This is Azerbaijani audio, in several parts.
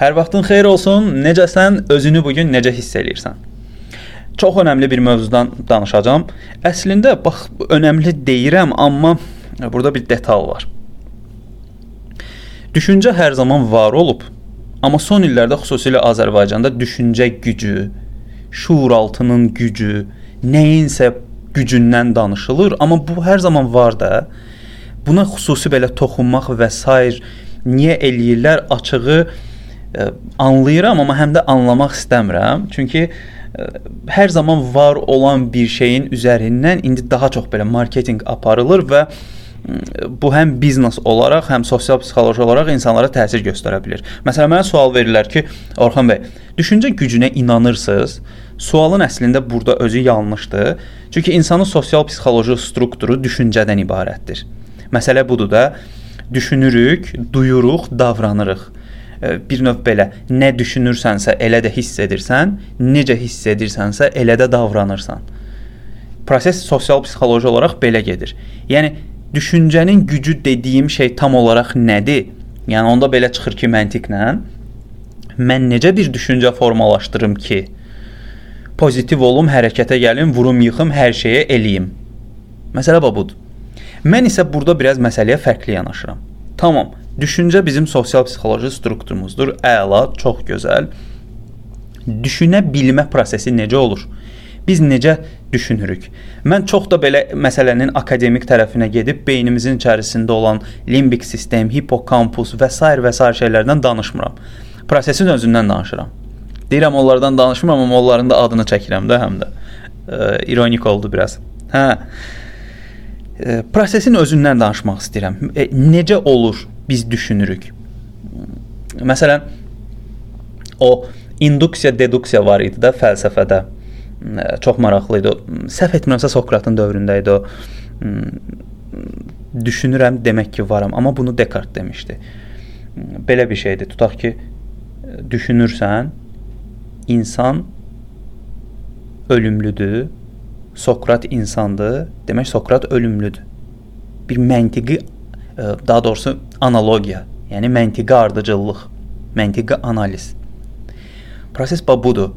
Hər vaxtın xeyir olsun. Necəsən? Özünü bu gün necə hiss eləyirsən? Çox önəmli bir mövzudan danışacağam. Əslində bax önəmli deyirəm, amma burada bir detal var. Düşüncə hər zaman var olub, amma son illərdə xüsusilə Azərbaycanda düşüncə gücü, şuuraltının gücü, nəyinsə gücündən danışılır, amma bu hər zaman var da. Buna xüsusi belə toxunmaq və s. niyə eləyirlər açığı anlayıram, amma həm də anlamaq istəmirəm. Çünki hər zaman var olan bir şeyin üzərindən indi daha çox belə marketinq aparılır və bu həm biznes olaraq, həm sosial psixoloji olaraq insanlara təsir göstərə bilər. Məsələn, mənə sual verirlər ki, Orxan bəy, düşüncə gücünə inanırsınız? Sualın əslində burada özü yanlışdır. Çünki insanın sosial psixoloji strukturu düşüncədən ibarətdir. Məsələ budur da, düşünürük, duyuruq, davranırıq bir növ belə nə düşünürsənsə elə də hiss edirsən, necə hiss edirsənsə elə də davranırsan. Proses sosial psixoloji olaraq belə gedir. Yəni düşüncənin gücü dediyim şey tam olaraq nədir? Yəni onda belə çıxır ki, məntiqlə mən necə bir düşüncə formalaşdırım ki, pozitiv olum, hərəkətə gəlim, vurum, yıxım, hər şeyə eləyim. Məsələ budur. Mən isə burada biraz məsələyə fərqli yanaşıram. Tamam. Düşüncə bizim sosial psixoloji strukturumuzdur. Əla, çox gözəl. Düşünə bilmə prosesi necə olur? Biz necə düşünürük? Mən çox da belə məsələnin akademik tərəfinə gedib beynimizin içərisində olan limbik sistem, hipokampus və s. və s. şeylərdən danışmıram. Prosesin özündən danışıram. Deyirəm onlardan danışmıram, amma onların da adını çəkirəm də həm də. E, ironik oldu biraz. Hə. E, prosesin özündən danışmaq istəyirəm. E, necə olur biz düşünürük? Məsələn, o induksiya, deduksiya var idi də fəlsəfədə. Çox maraqlı idi. Səhv etmirəmsə Sokratın dövründə idi o. Düşünürəm, demək ki, varam, amma bunu Dekart demişdi. Belə bir şeydir. Tutaq ki, düşünürsən, insan ölümlüdür Sokrat insandır, demək Sokrat ölümlüdür. Bir məntiqi daha doğrusu analogiya, yəni məntiqi ardıcıllıq, məntiqi analiz. Proses budur.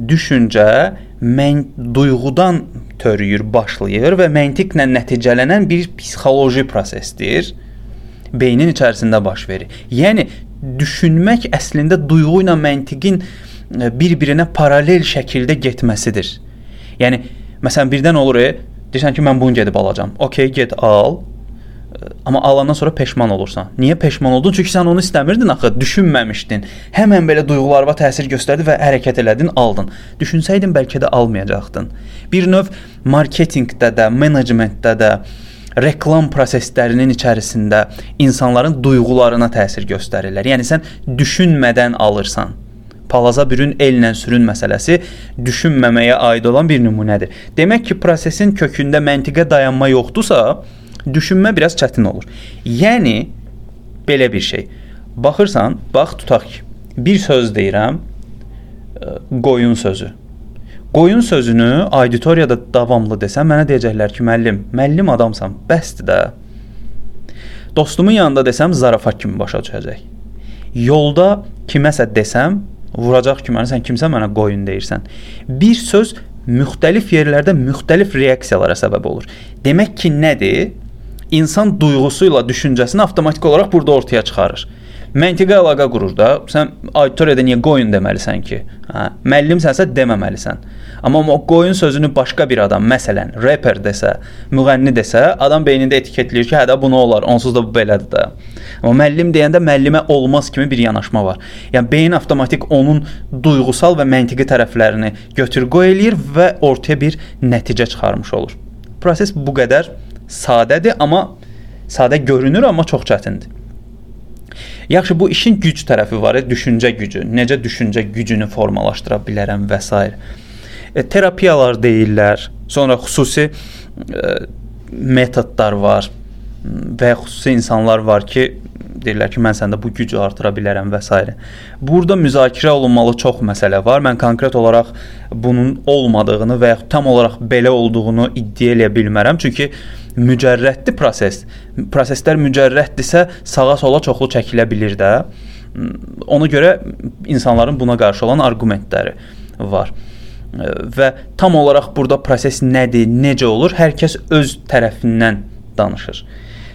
Düşüncə mən duyğudan törüyür, başlayır və məntiqlə nəticələnən bir psixoloji prosesdir. Beynin içərisində baş verir. Yəni düşünmək əslində duyğu ilə məntiqin e, bir-birinə paralel şəkildə getməsidir. Yəni Məsələn, birdən olur, e, deyirsən ki, mən bunu gedib alacağam. Okay, get al. Amma alandan sonra peşman olursan. Niyə peşman oldun? Çünki sən onu istəmirdin axı, düşünməmişdin. Həmən belə duyğularına təsir göstərdi və hərəkət elədin, aldın. Düşünsəydin bəlkə də almayacaqdın. Bir növ marketinqdə də, menecmentdə də, reklam proseslərinin içərisində insanların duyğularına təsir göstərirlər. Yəni sən düşünmədən alırsan palaza bürün ellə sürün məsələsi düşünməməyə aid olan bir nümunədir. Demək ki, prosesin kökündə məntiqə dayanma yoxdursa, düşünmə biraz çətin olur. Yəni belə bir şey. Baxırsan, bax tutaq ki, bir söz deyirəm, e, qoyun sözü. Qoyun sözünü auditoriyada davamlı desəm, mənə deyəcəklər ki, müəllim, müəllim adamsan, bəsdir də. Dostumun yanında desəm, zarafat kimi başa düşəcək. Yolda kiməsə desəm, vuracaq ki, mənə sən kimsə mənə qoyun deyirsən. Bir söz müxtəlif yerlərdə müxtəlif reaksiyalara səbəb olur. Demək ki, nədir? İnsan duyğusu ilə düşüncəsini avtomatik olaraq burada ortaya çıxarır. Məntiqə əlaqə qurur da. Sən auditoriyada niyə qoyun deməlisən ki? Hə, müəllimsənsə deməməlisən. Amma o qoyun sözünü başqa bir adam, məsələn, rapper desə, müğənni desə, adam beynində etiketləyir ki, hə də bunu olar, onsuz da bu belədir də. Amma müəllim deyəndə müəllimə olmaz kimi bir yanaşma var. Yəni beyin avtomatik onun duyğusal və məntiqi tərəflərini götür-qoy eləyir və ortaya bir nəticə çıxarmış olur. Proses bu qədər sadədir, amma sadə görünür, amma çox çətindir. Yaxşı, bu işin güc tərəfi var, düşüncə gücü. Necə düşüncə gücünü formalaşdıra bilərəm və s e, terapiyalar deyirlər. Sonra xüsusi e, metodlar var və xüsusi insanlar var ki, deyirlər ki, mən səndə bu gücü artıra bilərəm və s. Burada müzakirə olunmalı çox məsələ var. Mən konkret olaraq bunun olmadığını və ya tam olaraq belə olduğunu iddia edə bilmərəm. Çünki mücərrəddir proses. Proseslər mücərrəddirsə sağa sola çoxlu çəkilə bilər də. Ona görə insanların buna qarşı olan arqumentləri var. Və tam olaraq burada proses nədir, necə olur? Hər kəs öz tərəfindən danışır.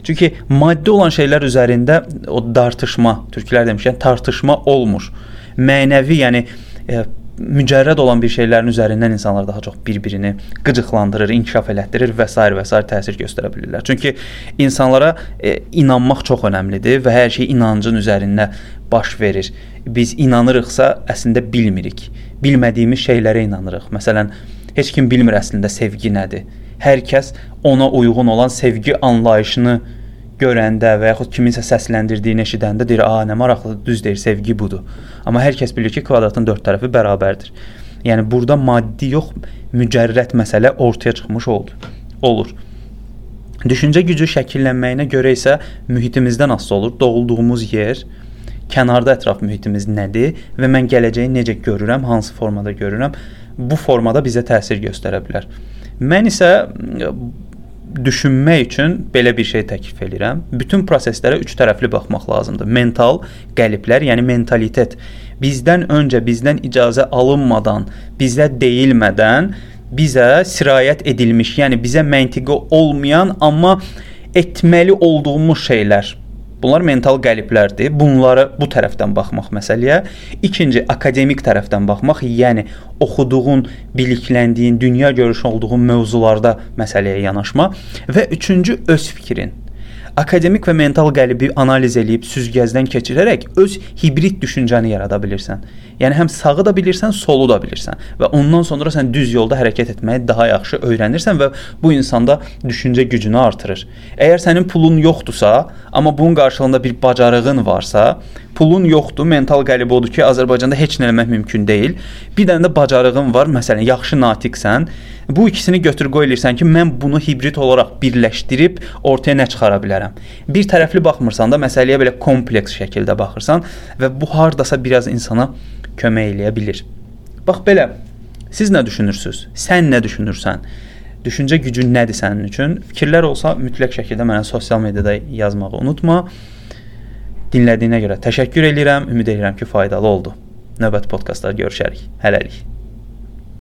Çünki maddi olan şeylər üzərində o dartışma, türklər demişkən tartışma olmur. Mənəvi, yəni e, mücərrəd olan bir şeylərin üzərindən insanlar daha çox bir-birini qıcıqlandırır, inkişaf elətdirir və s. və s. təsir göstərə bilirlər. Çünki insanlara e, inanmaq çox əhəmilidir və hər şey inancın üzərində baş verir. Biz inanırıqsa, əslində bilmirik. Bilmədiyimiz şeylərə inanırıq. Məsələn, heç kim bilmir əslində sevgi nədir. Hər kəs ona uyğun olan sevgi anlayışını görəndə və yaxud kiminsə səsləndirdiyini eşidəndə deyir, "A, nə maraqlıdır, düz deyir, sevgi budur." Amma hər kəs bilir ki, kvadratın 4 tərəfi bərabərdir. Yəni burada maddi yox, mücərrəd məsələ ortaya çıxmış oldu. Olur. Düşüncə gücü şəkillənməyinə görə isə mühitimizdən asılı olur. Doğulduğumuz yer, kənarda ətraf mühitimiz nədir və mən gələcəyi necə görürəm, hansı formada görürəm, bu formada bizə təsir göstərə bilər. Mən isə düşünmək üçün belə bir şey təklif edirəm. Bütün proseslərə üç tərəfli baxmaq lazımdır. Mental, qəliblər, yəni mentalitet bizdən öncə bizdən icazə alınmadan, bizə deyilmədən bizə sirayət edilmiş, yəni bizə məntiqi olmayan, amma etməli olduğumuz şeylər Bunlar mental qəliblərdir. Bunları bu tərəfdən baxmaq məsələyə. İkinci akademik tərəfdən baxmaq, yəni oxuduğun, bilikləndiyin, dünya görüşü olduğun mövzularda məsələyə yanaşma və üçüncü öz fikrin akademik və mental qəlibi analiz eləyib süzgəcdən keçirərək öz hibrid düşüncəni yarada bilirsən. Yəni həm sağı da bilirsən, solu da bilirsən və ondan sonra sən düz yolda hərəkət etməyi daha yaxşı öyrənirsən və bu insanda düşüncə gücünü artırır. Əgər sənin pulun yoxdursa, amma bunun qarşılığında bir bacarığın varsa, pulun yoxdur, mental qəlib odur ki, Azərbaycanda heç nə etmək mümkün deyil. Bir dənə də bacarığın var, məsələn, yaxşı natiqsən. Bu ikisini götür qoy elirsən ki, mən bunu hibrid olaraq birləşdirib ortaya nə çıxara bilərəm. Bir tərəfli baxmırsan da, məsələyə belə kompleks şəkildə baxırsan və bu hardasa biraz insana kömək eləyə bilər. Bax belə. Siz nə düşünürsüz? Sən nə düşünürsən? Düşüncə gücün nədir sənin üçün? Fikirlər olsa mütləq şəkildə mənə sosial mediada yazmağı unutma. Dinlədiyinə görə təşəkkür edirəm. Ümid edirəm ki, faydalı oldu. Növbəti podkastlarda görüşərik. Hələlik.